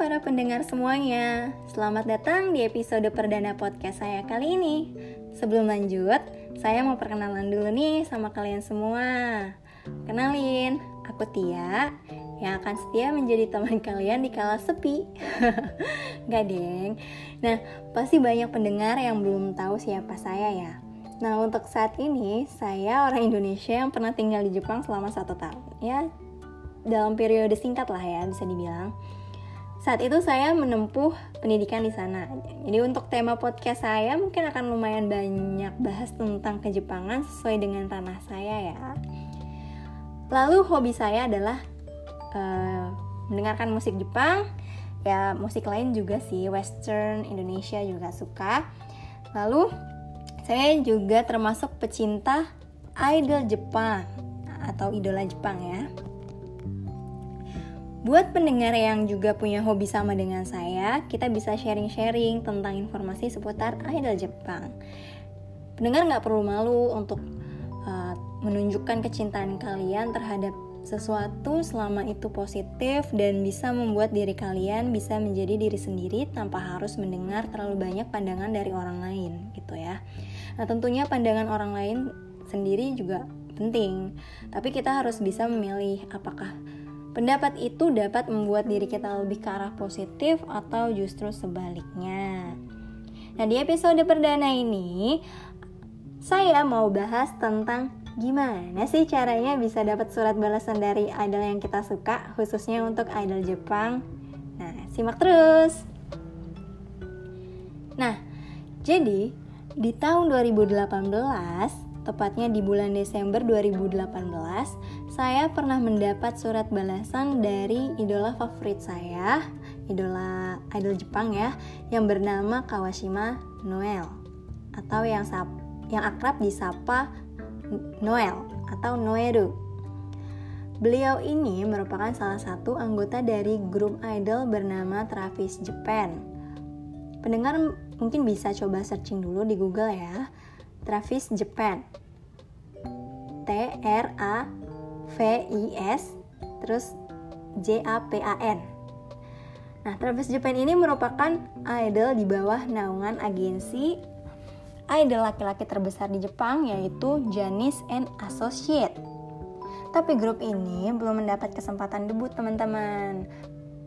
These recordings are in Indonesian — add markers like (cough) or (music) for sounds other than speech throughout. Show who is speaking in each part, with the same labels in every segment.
Speaker 1: para pendengar semuanya, selamat datang di episode perdana podcast saya kali ini. Sebelum lanjut, saya mau perkenalan dulu nih sama kalian semua. Kenalin, aku Tia yang akan setia menjadi teman (laughs) kalian di kala sepi. (laughs) Gak deng. Nah, pasti banyak pendengar yang belum tahu siapa saya ya. Nah, untuk saat ini, saya orang Indonesia yang pernah tinggal di Jepang selama satu tahun. Ya, dalam periode singkat lah ya, bisa dibilang. Saat itu saya menempuh pendidikan di sana. Jadi untuk tema podcast saya mungkin akan lumayan banyak bahas tentang kejepangan sesuai dengan ranah saya ya. Lalu hobi saya adalah uh, mendengarkan musik Jepang, ya musik lain juga sih, western, Indonesia juga suka. Lalu saya juga termasuk pecinta idol Jepang atau idola Jepang ya. Buat pendengar yang juga punya hobi sama dengan saya, kita bisa sharing-sharing tentang informasi seputar idol Jepang. Pendengar nggak perlu malu untuk uh, menunjukkan kecintaan kalian terhadap sesuatu selama itu positif dan bisa membuat diri kalian bisa menjadi diri sendiri tanpa harus mendengar terlalu banyak pandangan dari orang lain gitu ya. Nah, tentunya pandangan orang lain sendiri juga penting, tapi kita harus bisa memilih apakah Pendapat itu dapat membuat diri kita lebih ke arah positif atau justru sebaliknya. Nah, di episode perdana ini saya mau bahas tentang gimana sih caranya bisa dapat surat balasan dari idol yang kita suka, khususnya untuk idol Jepang. Nah, simak terus. Nah, jadi di tahun 2018 tepatnya di bulan Desember 2018, saya pernah mendapat surat balasan dari idola favorit saya, idola idol Jepang ya, yang bernama Kawashima Noel atau yang sap, yang akrab disapa Noel atau Noeru. Beliau ini merupakan salah satu anggota dari grup idol bernama Travis Japan. Pendengar mungkin bisa coba searching dulu di Google ya Travis Japan T R A V I S terus J A P A N Nah, Travis Japan ini merupakan idol di bawah naungan agensi idol laki-laki terbesar di Jepang yaitu Janis and Associate. Tapi grup ini belum mendapat kesempatan debut teman-teman.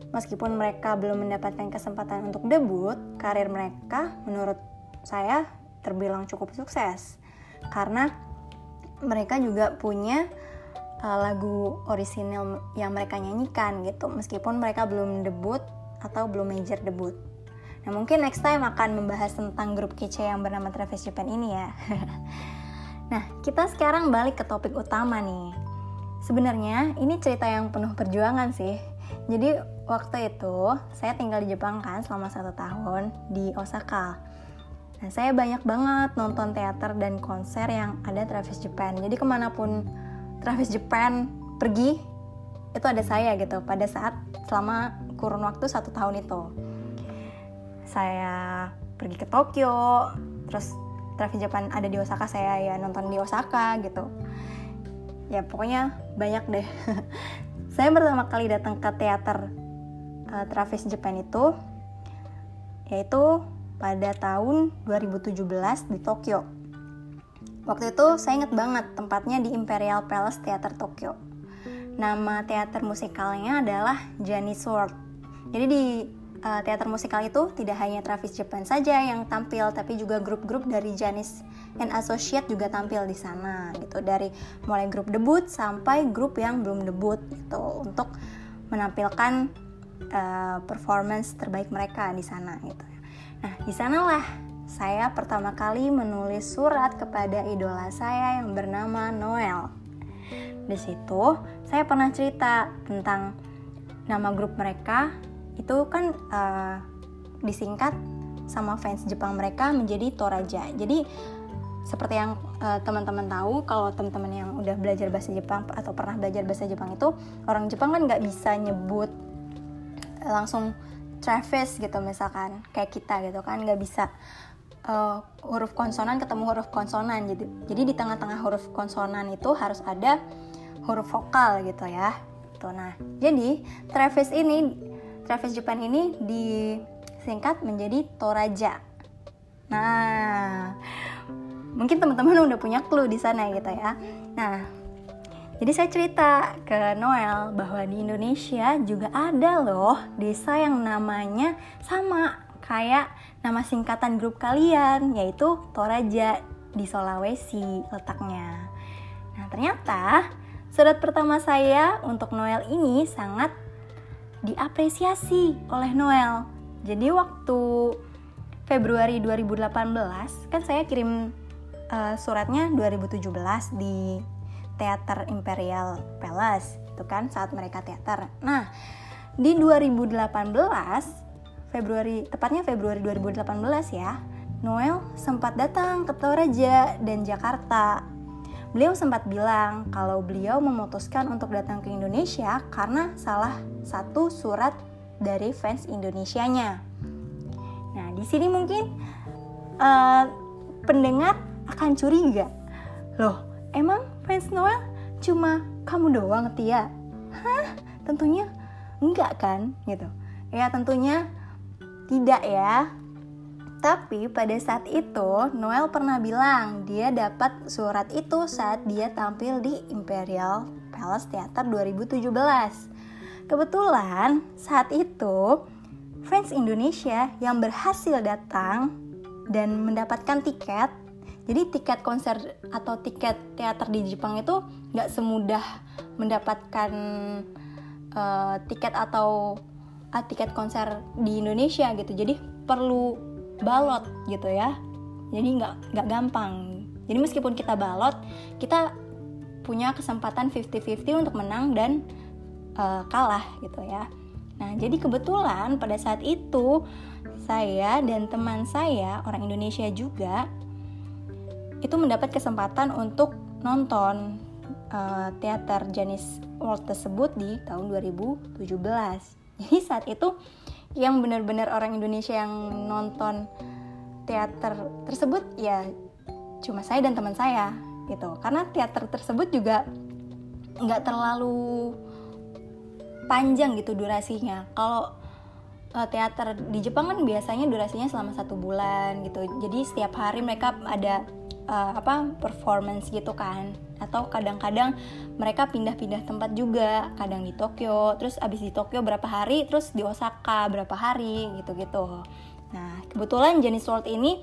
Speaker 1: Meskipun mereka belum mendapatkan kesempatan untuk debut, karir mereka menurut saya terbilang cukup sukses karena mereka juga punya uh, lagu orisinil yang mereka nyanyikan gitu meskipun mereka belum debut atau belum major debut. Nah mungkin next time akan membahas tentang grup kece yang bernama Travis Japan ini ya. (laughs) nah kita sekarang balik ke topik utama nih. Sebenarnya ini cerita yang penuh perjuangan sih. Jadi waktu itu saya tinggal di Jepang kan selama satu tahun di Osaka Nah, saya banyak banget nonton teater dan konser yang ada Travis Japan. Jadi ke mana pun Travis Japan pergi, itu ada saya gitu pada saat selama kurun waktu satu tahun itu. Saya pergi ke Tokyo, terus Travis Japan ada di Osaka, saya ya nonton di Osaka gitu. Ya pokoknya banyak deh. (laughs) saya pertama kali datang ke teater uh, Travis Japan itu yaitu pada tahun 2017 di Tokyo. Waktu itu saya inget banget tempatnya di Imperial Palace Theater Tokyo. Nama teater musikalnya adalah Janis World. Jadi di uh, teater musikal itu tidak hanya Travis Japan saja yang tampil, tapi juga grup-grup dari Janis and Associate juga tampil di sana gitu. Dari mulai grup debut sampai grup yang belum debut gitu untuk menampilkan uh, performance terbaik mereka di sana gitu. Nah, di sanalah saya pertama kali menulis surat kepada idola saya yang bernama Noel. Di situ, saya pernah cerita tentang nama grup mereka itu kan uh, disingkat sama fans Jepang mereka menjadi Toraja. Jadi seperti yang uh, teman-teman tahu kalau teman-teman yang udah belajar bahasa Jepang atau pernah belajar bahasa Jepang itu orang Jepang kan nggak bisa nyebut langsung Travis gitu misalkan kayak kita gitu kan nggak bisa uh, huruf konsonan ketemu huruf konsonan jadi jadi di tengah-tengah huruf konsonan itu harus ada huruf vokal gitu ya tuh nah jadi Travis ini Travis Japan ini disingkat menjadi Toraja. Nah, mungkin teman-teman udah punya clue di sana gitu ya. Nah, jadi saya cerita ke Noel bahwa di Indonesia juga ada loh desa yang namanya sama kayak nama singkatan grup kalian yaitu Toraja di Sulawesi letaknya. Nah, ternyata surat pertama saya untuk Noel ini sangat diapresiasi oleh Noel. Jadi waktu Februari 2018 kan saya kirim uh, suratnya 2017 di Teater Imperial Palace itu kan saat mereka teater. Nah, di 2018 Februari tepatnya Februari 2018 ya, Noel sempat datang ke Toraja dan Jakarta Beliau sempat bilang kalau beliau memutuskan untuk datang ke Indonesia karena salah satu surat dari fans Indonesianya. Nah, di sini mungkin uh, pendengar akan curiga. Loh, emang fans Noel cuma kamu doang, Tia? Hah? Tentunya enggak kan, gitu. Ya, tentunya tidak ya. Tapi pada saat itu Noel pernah bilang dia dapat surat itu saat dia tampil di Imperial Palace Theater 2017. Kebetulan saat itu fans Indonesia yang berhasil datang dan mendapatkan tiket jadi tiket konser atau tiket teater di Jepang itu nggak semudah mendapatkan uh, tiket atau uh, tiket konser di Indonesia gitu. Jadi perlu balot gitu ya. Jadi nggak nggak gampang. Jadi meskipun kita balot kita punya kesempatan 50-50 untuk menang dan uh, kalah gitu ya. Nah jadi kebetulan pada saat itu saya dan teman saya orang Indonesia juga itu mendapat kesempatan untuk nonton uh, teater Janis World tersebut di tahun 2017 jadi saat itu yang benar-benar orang Indonesia yang nonton teater tersebut ya cuma saya dan teman saya gitu. Karena teater tersebut juga nggak terlalu panjang gitu durasinya. Kalau uh, teater di Jepang kan biasanya durasinya selama satu bulan gitu. Jadi setiap hari mereka ada uh, apa performance gitu kan. Atau kadang-kadang mereka pindah-pindah tempat juga. Kadang di Tokyo terus abis di Tokyo berapa hari terus di Osaka berapa hari gitu-gitu. Nah kebetulan Janis World ini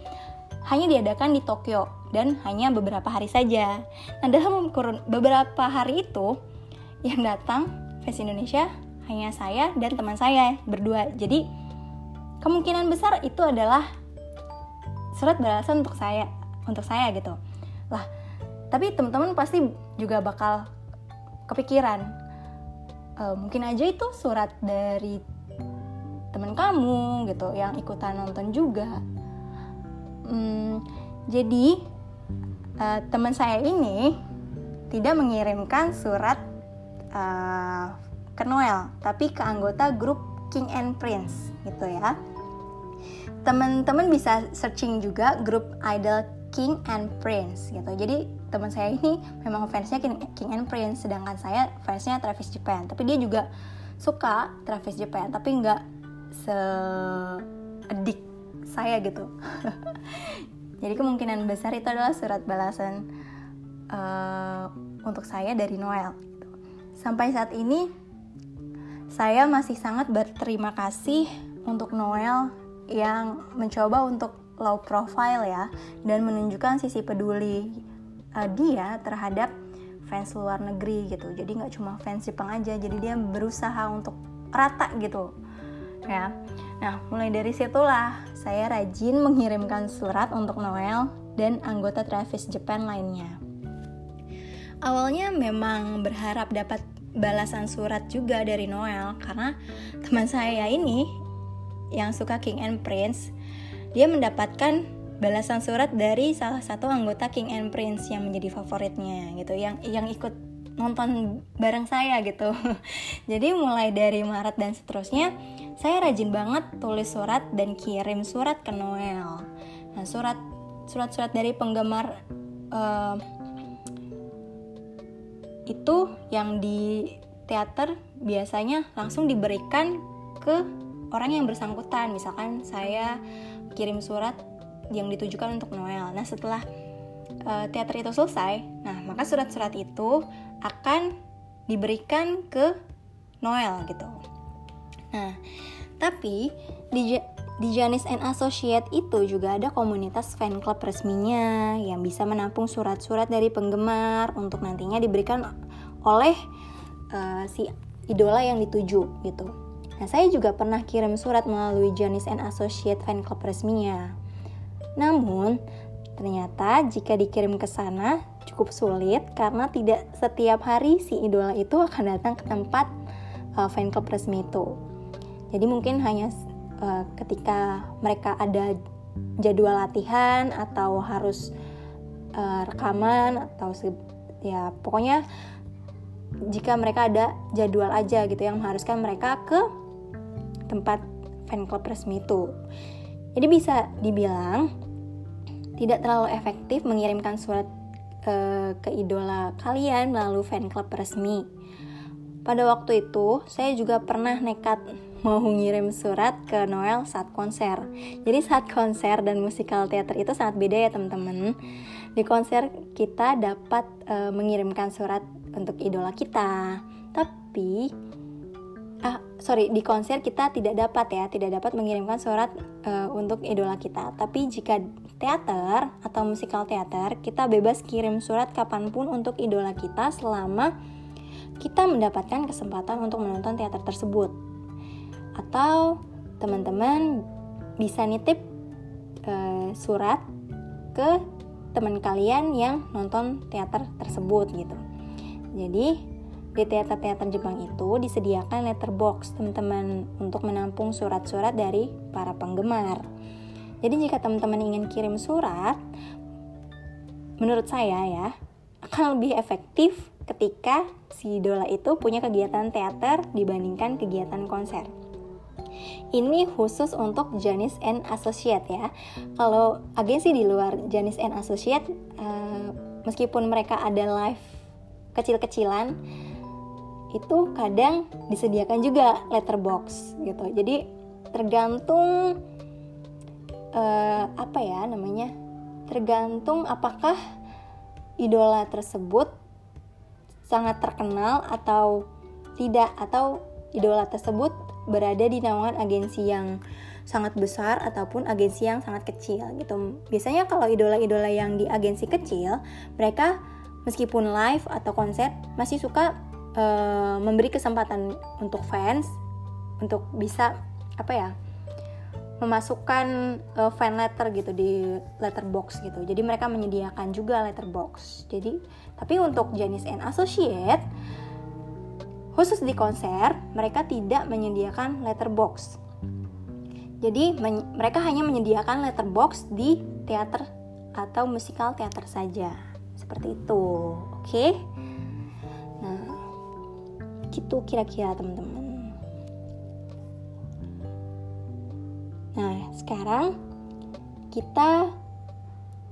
Speaker 1: hanya diadakan di Tokyo dan hanya beberapa hari saja. Nah dalam kurun beberapa hari itu yang datang fans Indonesia hanya saya dan teman saya berdua. Jadi kemungkinan besar itu adalah surat balasan untuk saya untuk saya gitu. Lah tapi teman-teman pasti juga bakal kepikiran e, mungkin aja itu surat dari teman kamu gitu yang ikutan nonton juga. Hmm, jadi uh, teman saya ini tidak mengirimkan surat uh, ke Noel tapi ke anggota grup King and Prince gitu ya. Teman-teman bisa searching juga grup idol King and Prince gitu. Jadi teman saya ini memang fansnya King, and Prince sedangkan saya fansnya Travis Japan. Tapi dia juga suka Travis Japan tapi nggak se edik saya gitu. (laughs) Jadi kemungkinan besar itu adalah surat balasan uh, untuk saya dari Noel sampai saat ini saya masih sangat berterima kasih untuk Noel yang mencoba untuk low profile ya dan menunjukkan sisi peduli uh, dia terhadap fans luar negeri gitu. Jadi nggak cuma fans Jepang aja jadi dia berusaha untuk rata gitu ya. Nah mulai dari situlah saya rajin mengirimkan surat untuk Noel dan anggota Travis Japan lainnya. Awalnya memang berharap dapat balasan surat juga dari Noel karena teman saya ini yang suka King and Prince dia mendapatkan balasan surat dari salah satu anggota King and Prince yang menjadi favoritnya gitu. Yang yang ikut nonton bareng saya gitu. (laughs) Jadi mulai dari Maret dan seterusnya saya rajin banget tulis surat dan kirim surat ke Noel. Nah surat surat-surat dari penggemar uh, itu yang di teater biasanya langsung diberikan ke orang yang bersangkutan. Misalkan saya kirim surat yang ditujukan untuk Noel nah setelah uh, teater itu selesai nah maka surat-surat itu akan diberikan ke Noel gitu nah tapi di di Janis and Associate itu juga ada komunitas fan club resminya yang bisa menampung surat-surat dari penggemar untuk nantinya diberikan oleh uh, si idola yang dituju gitu. Nah, saya juga pernah kirim surat melalui Janis and Associate fan club resminya. Namun, ternyata jika dikirim ke sana cukup sulit karena tidak setiap hari si idola itu akan datang ke tempat uh, fan club resmi itu. Jadi mungkin hanya uh, ketika mereka ada jadwal latihan atau harus uh, rekaman atau ya pokoknya jika mereka ada jadwal aja gitu yang mengharuskan mereka ke tempat fan club resmi itu. Jadi bisa dibilang tidak terlalu efektif mengirimkan surat uh, ke idola kalian melalui fan club resmi. Pada waktu itu, saya juga pernah nekat mau ngirim surat ke Noel saat konser. Jadi saat konser dan musikal teater itu sangat beda ya teman-teman. Di konser kita dapat e, mengirimkan surat untuk idola kita, tapi sorry di konser kita tidak dapat ya tidak dapat mengirimkan surat e, untuk idola kita. Tapi jika teater atau musikal teater kita bebas kirim surat kapan pun untuk idola kita selama kita mendapatkan kesempatan untuk menonton teater tersebut atau teman-teman bisa nitip uh, surat ke teman kalian yang nonton teater tersebut gitu. Jadi di teater-teater Jepang itu disediakan letterbox teman-teman untuk menampung surat-surat dari para penggemar. Jadi jika teman-teman ingin kirim surat, menurut saya ya akan lebih efektif ketika si idola itu punya kegiatan teater dibandingkan kegiatan konser. Ini khusus untuk Janis and Associate ya. Kalau agensi di luar Janis and Associate, uh, meskipun mereka ada live kecil-kecilan, itu kadang disediakan juga letterbox gitu. Jadi tergantung uh, apa ya namanya, tergantung apakah idola tersebut sangat terkenal atau tidak atau idola tersebut berada di naungan agensi yang sangat besar ataupun agensi yang sangat kecil gitu. Biasanya kalau idola-idola yang di agensi kecil, mereka meskipun live atau konser masih suka uh, memberi kesempatan untuk fans untuk bisa apa ya? memasukkan uh, fan letter gitu di letterbox gitu. Jadi mereka menyediakan juga letterbox. Jadi tapi untuk Janis and Associate Khusus di konser, mereka tidak menyediakan letterbox. Jadi mereka hanya menyediakan letterbox di teater atau musikal teater saja. Seperti itu. Oke. Okay? Gitu kira-kira teman-teman. Nah, sekarang kita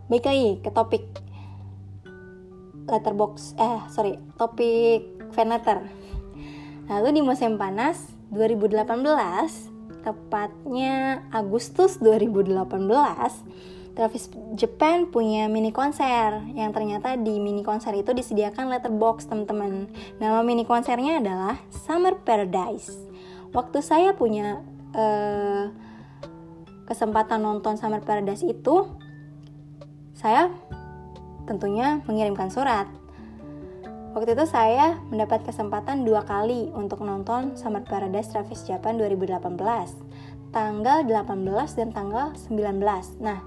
Speaker 1: balik lagi ke topik letterbox eh sorry topik fan letter Lalu di musim panas 2018, tepatnya Agustus 2018, Travis Japan punya mini konser yang ternyata di mini konser itu disediakan letterbox teman-teman. Nama mini konsernya adalah Summer Paradise. Waktu saya punya uh, kesempatan nonton Summer Paradise itu, saya tentunya mengirimkan surat Waktu itu saya mendapat kesempatan dua kali untuk nonton Summer Paradise Travis Japan 2018 Tanggal 18 dan tanggal 19 Nah,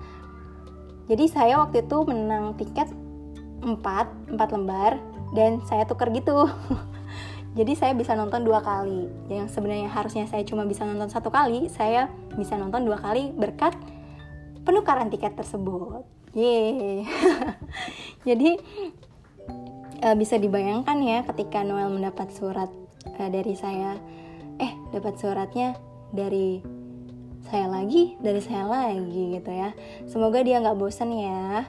Speaker 1: jadi saya waktu itu menang tiket 4, 4 lembar Dan saya tuker gitu. (laughs) Jadi saya bisa nonton dua kali. Yang sebenarnya harusnya saya cuma bisa nonton satu kali Saya bisa nonton dua kali berkat penukaran tiket tersebut. Yeay. (laughs) Jadi uh, bisa dibayangkan ya ketika Noel mendapat surat uh, dari saya. Eh dapat suratnya dari saya lagi dari saya lagi gitu ya. Semoga dia nggak bosan ya.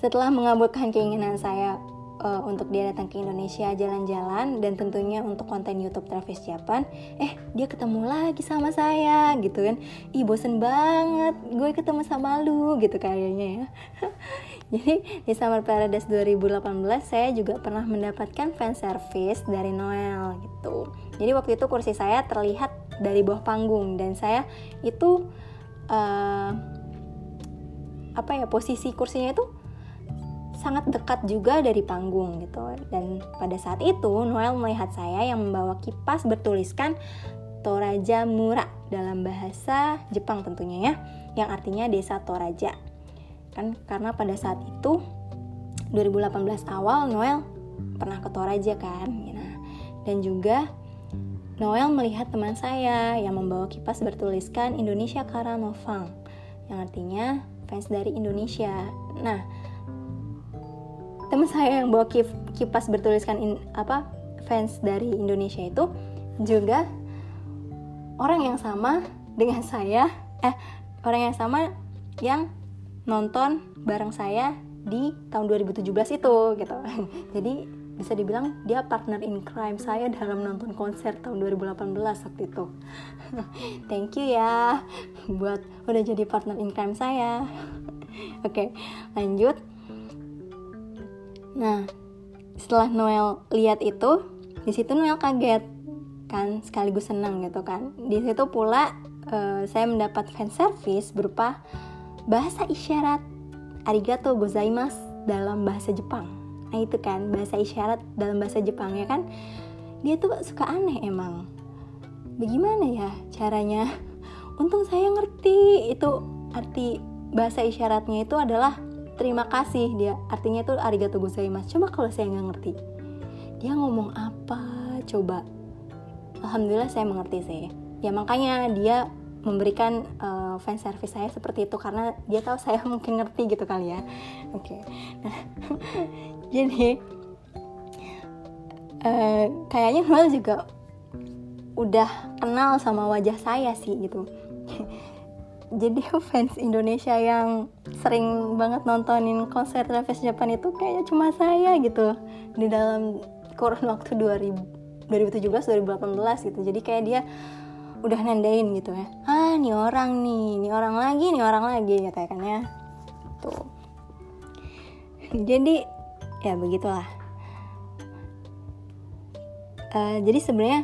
Speaker 1: Setelah mengabulkan keinginan saya uh, untuk dia datang ke Indonesia jalan-jalan dan tentunya untuk konten YouTube Travis Japan eh dia ketemu lagi sama saya gitu kan. Ih bosen banget. Gue ketemu sama lu gitu kayaknya ya. (laughs) Jadi di Summer Paradise 2018 saya juga pernah mendapatkan fan service dari Noel gitu. Jadi waktu itu kursi saya terlihat dari bawah panggung. Dan saya itu uh, apa ya posisi kursinya itu sangat dekat juga dari panggung gitu. Dan pada saat itu Noel melihat saya yang membawa kipas bertuliskan Toraja Mura dalam bahasa Jepang tentunya ya yang artinya desa Toraja. Kan karena pada saat itu 2018 awal Noel pernah ke Toraja kan nah, dan juga Noel melihat teman saya yang membawa kipas bertuliskan Indonesia Karanovang yang artinya fans dari Indonesia. Nah teman saya yang bawa kip, kipas bertuliskan in, apa fans dari Indonesia itu juga orang yang sama dengan saya eh orang yang sama yang nonton bareng saya di tahun 2017 itu gitu. (laughs) Jadi bisa dibilang dia partner in crime saya dalam nonton konser tahun 2018 waktu itu (laughs) thank you ya buat udah jadi partner in crime saya (laughs) oke lanjut Nah, setelah Noel lihat itu, di situ Noel kaget kan, sekaligus senang gitu kan. Di situ pula uh, saya mendapat fan service berupa bahasa isyarat arigato gozaimasu dalam bahasa Jepang. Nah itu kan bahasa isyarat dalam bahasa Jepang ya kan. Dia tuh suka aneh emang. Bagaimana ya caranya? (laughs) Untung saya ngerti itu arti bahasa isyaratnya itu adalah terima kasih dia artinya itu arigato gozaimasu coba kalau saya nggak ngerti dia ngomong apa coba alhamdulillah saya mengerti sih ya makanya dia memberikan uh, fan service saya seperti itu karena dia tahu saya (laughs) mungkin ngerti gitu kali ya oke okay. nah (laughs) jadi uh, kayaknya Noel juga udah kenal sama wajah saya sih gitu. (laughs) Jadi fans Indonesia yang sering banget nontonin konser Travis Japan itu kayaknya cuma saya gitu. Di dalam kurun waktu 2000 2017 2018 gitu. Jadi kayak dia udah nandain gitu ya. Ah nih orang nih nih orang lagi nih orang lagi gitu ya kan ya tuh. Jadi ya begitulah uh, jadi sebenarnya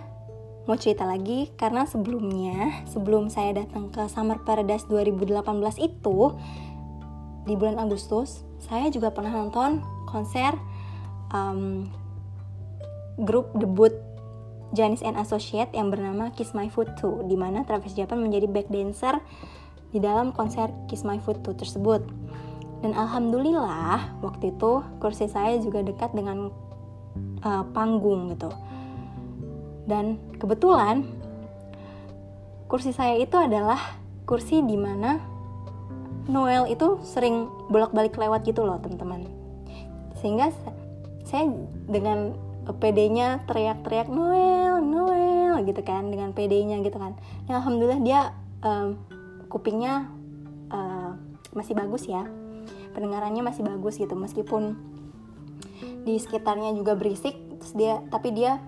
Speaker 1: mau cerita lagi karena sebelumnya sebelum saya datang ke Summer Paradise 2018 itu di bulan Agustus saya juga pernah nonton konser um, grup debut Janis and Associate yang bernama Kiss My Foot 2 di mana Travis Japan menjadi back dancer di dalam konser Kiss My Foot 2 tersebut. Dan alhamdulillah waktu itu kursi saya juga dekat dengan uh, panggung gitu. Dan kebetulan kursi saya itu adalah kursi di mana Noel itu sering bolak-balik lewat gitu loh teman-teman. Sehingga saya dengan PD-nya teriak-teriak Noel Noel gitu kan dengan PD-nya gitu kan. Ya alhamdulillah dia um, kupingnya uh, masih bagus ya pendengarannya masih bagus gitu meskipun di sekitarnya juga berisik terus dia tapi dia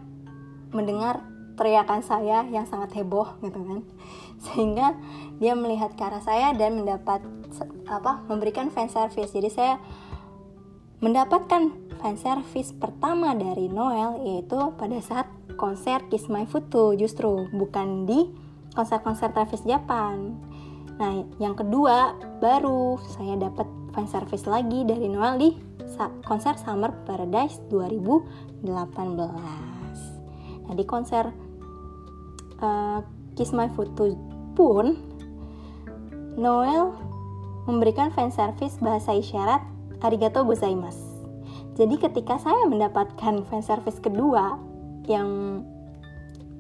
Speaker 1: mendengar teriakan saya yang sangat heboh gitu kan. (laughs) Sehingga dia melihat ke arah saya dan mendapat apa memberikan fan service. Jadi saya mendapatkan fan service pertama dari Noel yaitu pada saat konser Kiss My Foot justru bukan di konser-konser Travis Japan. Nah yang kedua baru saya dapat fan service lagi dari Noel di konser Summer Paradise 2018 Nah di konser uh, Kiss My Foot pun Noel memberikan fan service bahasa isyarat arigato gozaimasu. Jadi ketika saya mendapatkan fan service kedua yang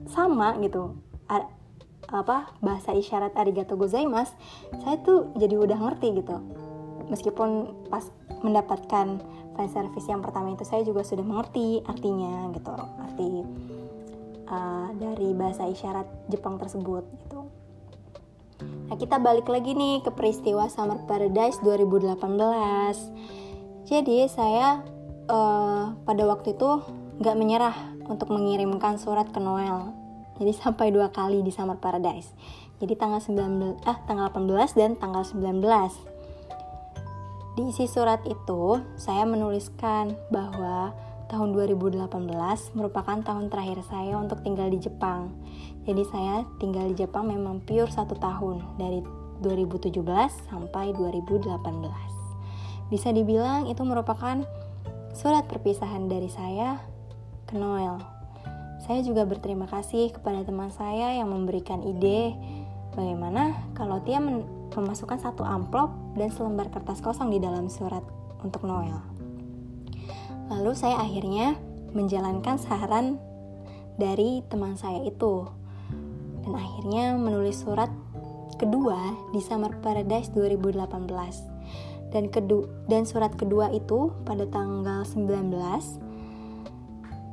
Speaker 1: sama gitu, apa bahasa isyarat arigato gozaimasu, saya tuh jadi udah ngerti gitu. Meskipun pas mendapatkan fan service yang pertama itu saya juga sudah mengerti artinya gitu, arti uh, dari bahasa isyarat Jepang tersebut gitu. Nah, kita balik lagi nih ke peristiwa Summer Paradise 2018. Jadi, saya uh, pada waktu itu nggak menyerah untuk mengirimkan surat ke Noel. Jadi (laughs) sampai dua kali di Summer Paradise. Jadi tanggal 19 ah tanggal 18 dan tanggal 19. Di isi surat itu saya menuliskan bahwa tahun 2018 merupakan tahun terakhir saya untuk tinggal di Jepang. Jadi saya tinggal di Jepang memang pure satu tahun dari 2017 sampai 2018. Bisa dibilang itu merupakan surat perpisahan dari saya ke Noel. Saya juga berterima kasih kepada teman saya yang memberikan ide bagaimana kalau dia memasukkan satu amplop dan selembar kertas kosong di dalam surat untuk Noel. Lalu saya akhirnya menjalankan saran dari teman saya itu dan akhirnya menulis surat kedua di Summer Paradise 2018 dan kedua dan surat kedua itu pada tanggal 19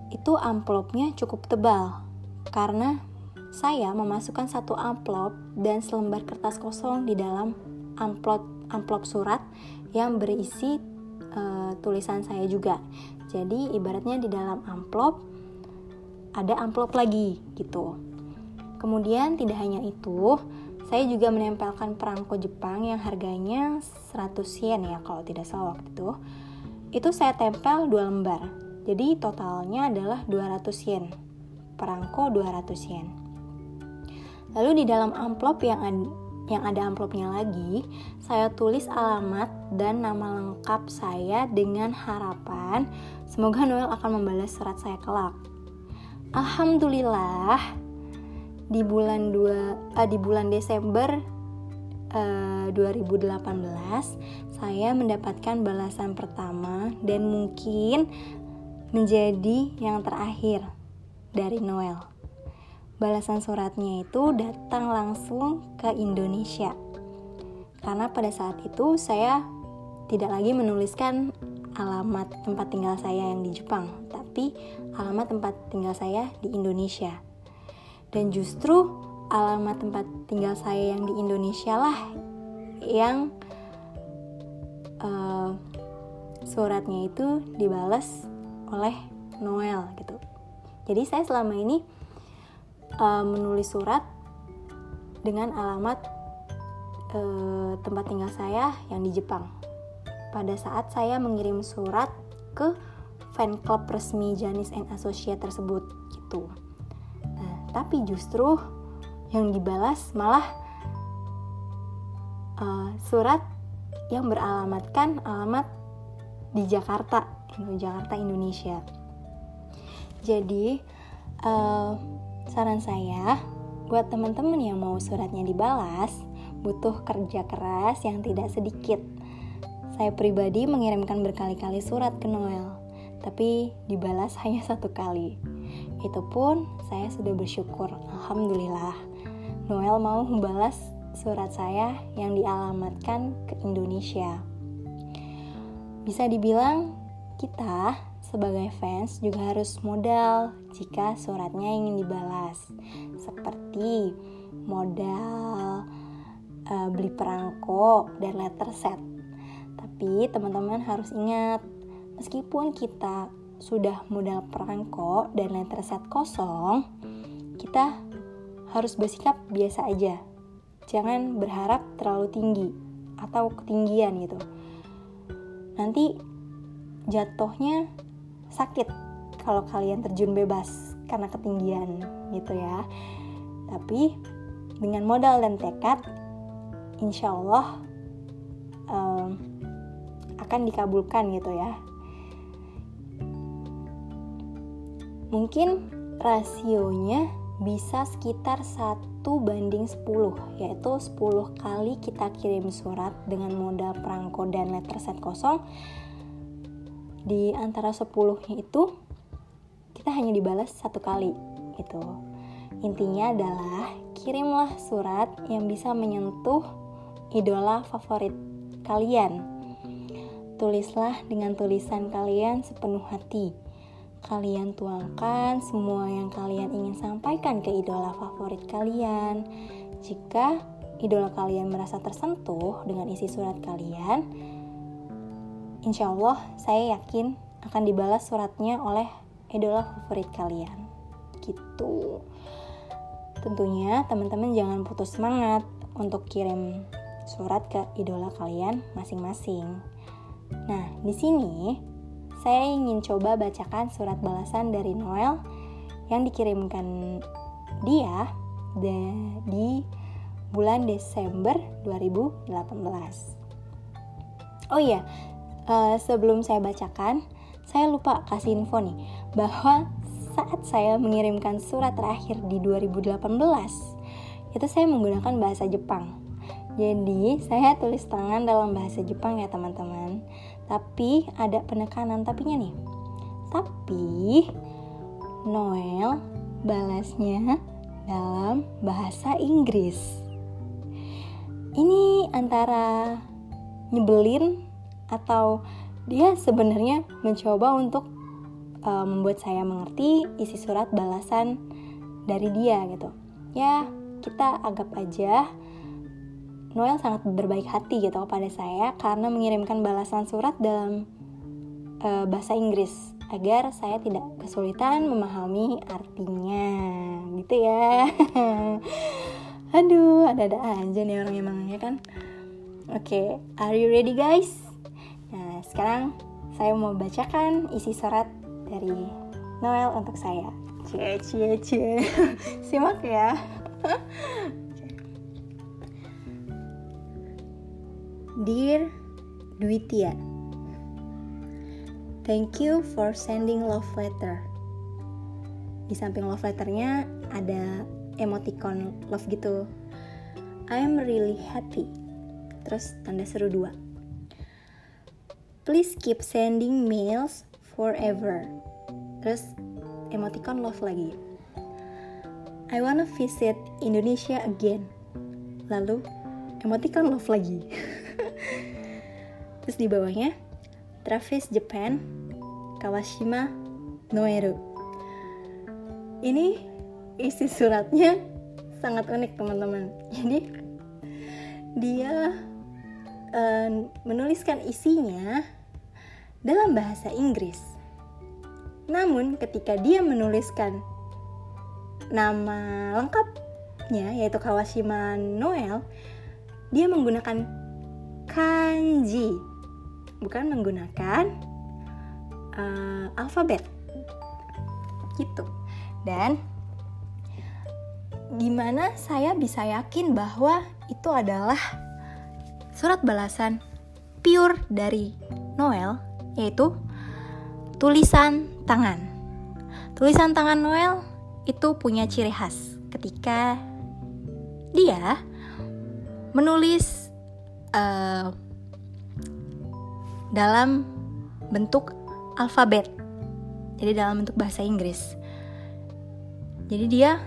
Speaker 1: itu amplopnya cukup tebal karena saya memasukkan satu amplop dan selembar kertas kosong di dalam amplop amplop surat yang berisi uh, tulisan saya juga. Jadi ibaratnya di dalam amplop ada amplop lagi gitu. Kemudian tidak hanya itu, saya juga menempelkan perangko Jepang yang harganya 100 yen ya kalau tidak salah waktu itu. Itu saya tempel dua lembar jadi totalnya adalah 200 yen. Perangko 200 yen. Lalu di dalam amplop yang ada, yang ada amplopnya lagi, saya tulis alamat dan nama lengkap saya dengan harapan semoga Noel akan membalas surat saya kelak. Alhamdulillah di bulan 2 uh, di bulan Desember uh, 2018 saya mendapatkan balasan pertama dan mungkin menjadi yang terakhir dari Noel. Balasan suratnya itu datang langsung ke Indonesia. Karena pada saat itu saya tidak lagi menuliskan alamat tempat tinggal saya yang di Jepang, tapi alamat tempat tinggal saya di Indonesia. Dan justru alamat tempat tinggal saya yang di Indonesia lah yang uh, suratnya itu dibalas oleh Noel gitu. Jadi saya selama ini uh, menulis surat dengan alamat uh, tempat tinggal saya yang di Jepang. Pada saat saya mengirim surat ke fan club resmi Janis and Associate tersebut gitu. Nah, tapi justru yang dibalas malah uh, surat yang beralamatkan alamat di Jakarta Jakarta Indonesia jadi uh, saran saya buat teman-teman yang mau suratnya dibalas butuh kerja keras yang tidak sedikit. Saya pribadi mengirimkan berkali-kali surat ke Noel tapi dibalas (laughs) hanya satu kali. Itu pun saya sudah bersyukur Alhamdulillah. Noel mau membalas surat saya yang dialamatkan ke Indonesia. Bisa dibilang kita sebagai fans juga harus modal jika suratnya ingin dibalas, seperti modal uh, beli perangko dan letter set. Tapi teman-teman harus ingat, meskipun kita sudah modal perangko dan letter set kosong, kita harus bersikap biasa aja. Jangan berharap terlalu tinggi atau ketinggian gitu. Nanti jatuhnya sakit kalau kalian terjun bebas karena ketinggian gitu ya. Tapi dengan modal dan tekad insya Allah um, akan dikabulkan gitu ya. Mungkin rasionya bisa sekitar satu banding 10 yaitu 10 kali kita kirim surat dengan modal perangko dan letter set kosong. Di antara 10 itu kita hanya dibalas satu kali gitu. Intinya adalah kirimlah surat yang bisa menyentuh idola favorit kalian. Tulislah dengan tulisan kalian sepenuh hati. Kalian tuangkan semua yang kalian ingin sampaikan ke idola favorit kalian. Jika idola kalian merasa tersentuh dengan isi surat kalian, insya Allah saya yakin akan dibalas suratnya oleh idola favorit kalian. Gitu. Tentunya teman-teman jangan putus semangat untuk kirim surat ke idola kalian masing-masing. Nah, di sini saya ingin coba bacakan surat balasan dari Noel yang dikirimkan dia di bulan Desember 2018. Oh iya, uh, sebelum saya bacakan, saya lupa kasih info nih bahwa saat saya mengirimkan surat terakhir di 2018 itu saya menggunakan bahasa Jepang. Jadi saya tulis tangan dalam bahasa Jepang ya teman-teman. Tapi ada penekanan tapinya nih. Tapi Noel balasnya dalam bahasa Inggris. Ini antara nyebelin atau dia sebenarnya mencoba untuk uh, membuat saya mengerti isi surat balasan dari dia gitu. Ya kita anggap aja Noel sangat berbaik hati gitu kepada saya karena mengirimkan balasan surat dalam uh, bahasa Inggris agar saya tidak kesulitan memahami artinya gitu ya. (laughs) Aduh ada-ada aja nih orang emangnya kan? Oke okay, are you ready guys? Nah sekarang saya mau bacakan isi surat dari Noel untuk saya. Cie cie cie. (laughs) Simak ya. (laughs) Dear Dwitia, Thank you for sending love letter. Di samping love letternya ada emoticon love gitu. I am really happy. Terus tanda seru dua. Please keep sending mails forever. Terus emoticon love lagi. I wanna visit Indonesia again. Lalu emoticon love lagi. (laughs) Terus di bawahnya Travis Japan Kawashima Noeru. Ini isi suratnya sangat unik teman-teman. Jadi dia uh, menuliskan isinya dalam bahasa Inggris. Namun ketika dia menuliskan nama lengkapnya yaitu Kawashima Noel, dia menggunakan kanji, bukan menggunakan uh, alfabet. Gitu. Dan gimana saya bisa yakin bahwa itu adalah surat balasan pure dari Noel yaitu tulisan tangan. Tulisan tangan Noel itu punya ciri khas ketika dia menulis uh, dalam bentuk alfabet, jadi dalam bentuk bahasa Inggris. Jadi dia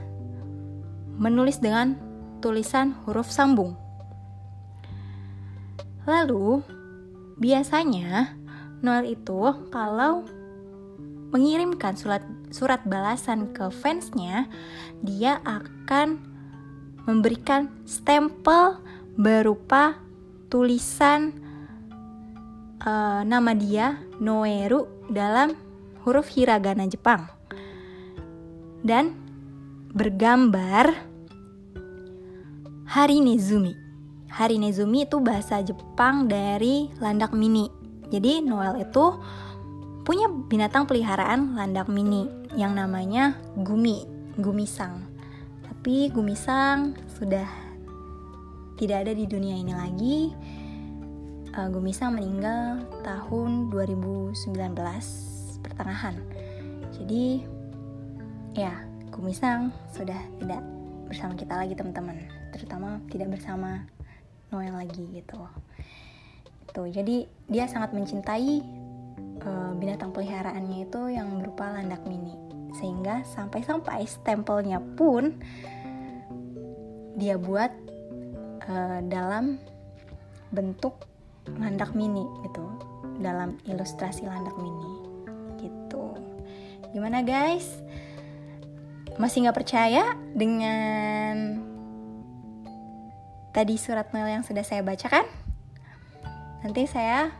Speaker 1: menulis dengan tulisan huruf sambung. Lalu, biasanya Noel itu kalau mengirimkan surat surat balasan ke fansnya, dia akan memberikan stempel berupa tulisan uh, nama dia Noeru dalam huruf hiragana Jepang dan bergambar Harinezumi. Harinezumi itu bahasa Jepang dari landak mini jadi Noel itu punya binatang peliharaan landak mini yang namanya Gumi, Gumisang. Tapi Gumisang sudah tidak ada di dunia ini lagi. Uh, Gumisang meninggal tahun 2019 pertengahan. Jadi ya, Gumisang sudah tidak bersama kita lagi teman-teman, terutama tidak bersama Noel lagi gitu gitu. Jadi dia sangat mencintai uh, binatang peliharaannya itu yang berupa landak mini. Sehingga sampai-sampai stempelnya pun dia buat uh, dalam bentuk landak mini gitu. Dalam ilustrasi landak mini gitu. Gimana guys? Masih nggak percaya dengan tadi surat mail yang sudah saya bacakan? Nanti saya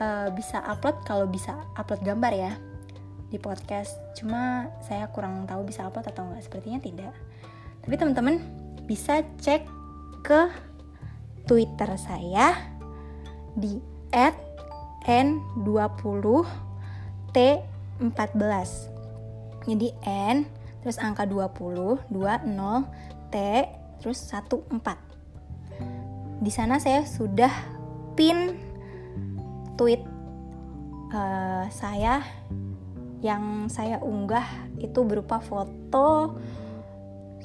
Speaker 1: uh, bisa upload kalau bisa upload gambar ya di podcast. Cuma saya kurang tahu bisa upload atau enggak. Sepertinya tidak. Tapi teman-teman bisa cek ke twitter saya di n20t14 jadi n terus angka 20 20 t terus 14 di sana saya sudah pin tweet uh, saya yang saya unggah itu berupa foto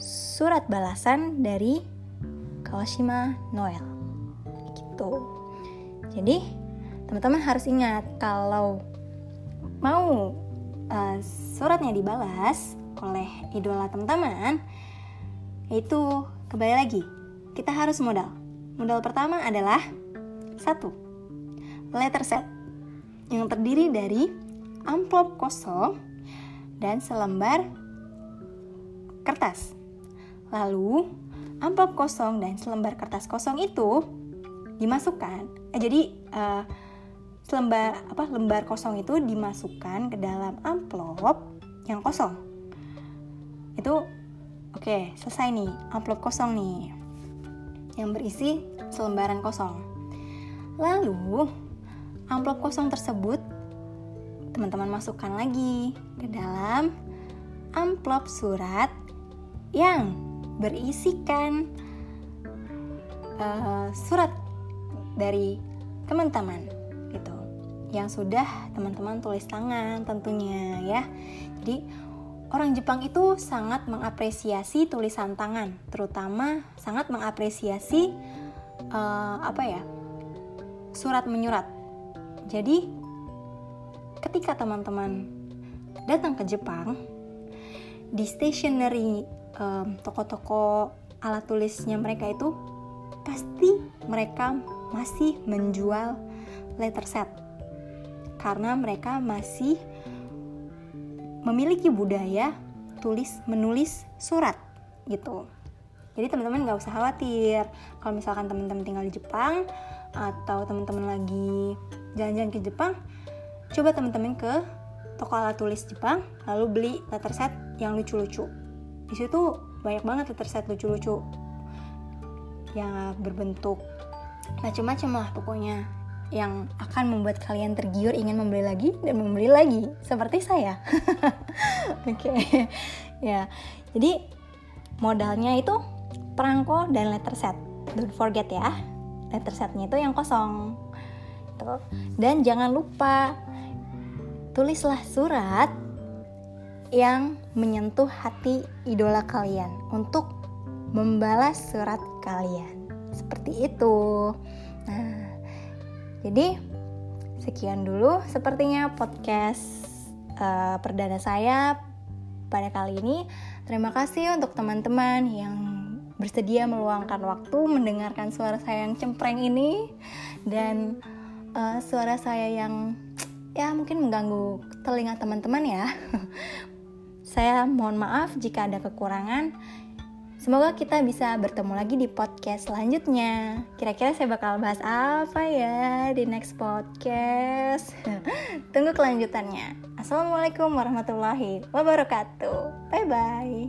Speaker 1: surat balasan dari Kawashima Noel. Gitu. Jadi teman-teman harus ingat kalau mau uh, suratnya dibalas oleh idola teman-teman itu kembali lagi kita harus modal modal pertama adalah satu letter set yang terdiri dari amplop kosong dan selembar kertas. Lalu, amplop kosong dan selembar kertas kosong itu dimasukkan. Eh, jadi uh, selembar apa lembar kosong itu dimasukkan ke dalam amplop yang kosong. Itu oke, okay, selesai nih, amplop kosong nih. Yang berisi selembaran kosong. Lalu, amplop kosong tersebut teman-teman masukkan lagi ke dalam amplop surat yang berisikan uh, surat dari teman-teman gitu yang sudah teman-teman tulis tangan tentunya ya jadi orang Jepang itu sangat mengapresiasi tulisan tangan terutama sangat mengapresiasi uh, apa ya surat menyurat. Jadi ketika teman-teman datang ke Jepang di stationery um, toko-toko alat tulisnya mereka itu pasti mereka masih menjual letter set. Karena mereka masih memiliki budaya tulis menulis surat gitu. Jadi teman-teman nggak usah khawatir. Kalau misalkan teman-teman tinggal di Jepang atau teman-teman lagi jalan-jalan ke Jepang coba teman-teman ke toko alat tulis Jepang lalu beli letter set yang lucu-lucu. Di situ banyak banget letter set lucu-lucu yang berbentuk macam-macam lah pokoknya yang akan membuat kalian tergiur ingin membeli lagi dan membeli lagi. Seperti saya. (laughs) Oke. Okay. ya. Jadi modalnya itu perangko dan letter set. Don't forget ya. Letter setnya itu yang kosong. Dan jangan lupa tulislah surat yang menyentuh hati idola kalian untuk membalas surat kalian. Seperti itu. Nah, jadi sekian dulu sepertinya podcast uh, perdana saya pada kali ini. Terima kasih untuk teman-teman yang bersedia meluangkan waktu mendengarkan suara saya yang cempreng ini dan uh, suara saya yang ya mungkin mengganggu telinga teman-teman ya. (laughs) Saya mohon maaf jika ada kekurangan. Semoga kita bisa bertemu lagi di podcast selanjutnya. Kira-kira saya bakal bahas apa ya di next podcast? (laughs) Tunggu kelanjutannya. Assalamualaikum warahmatullahi wabarakatuh. Bye bye.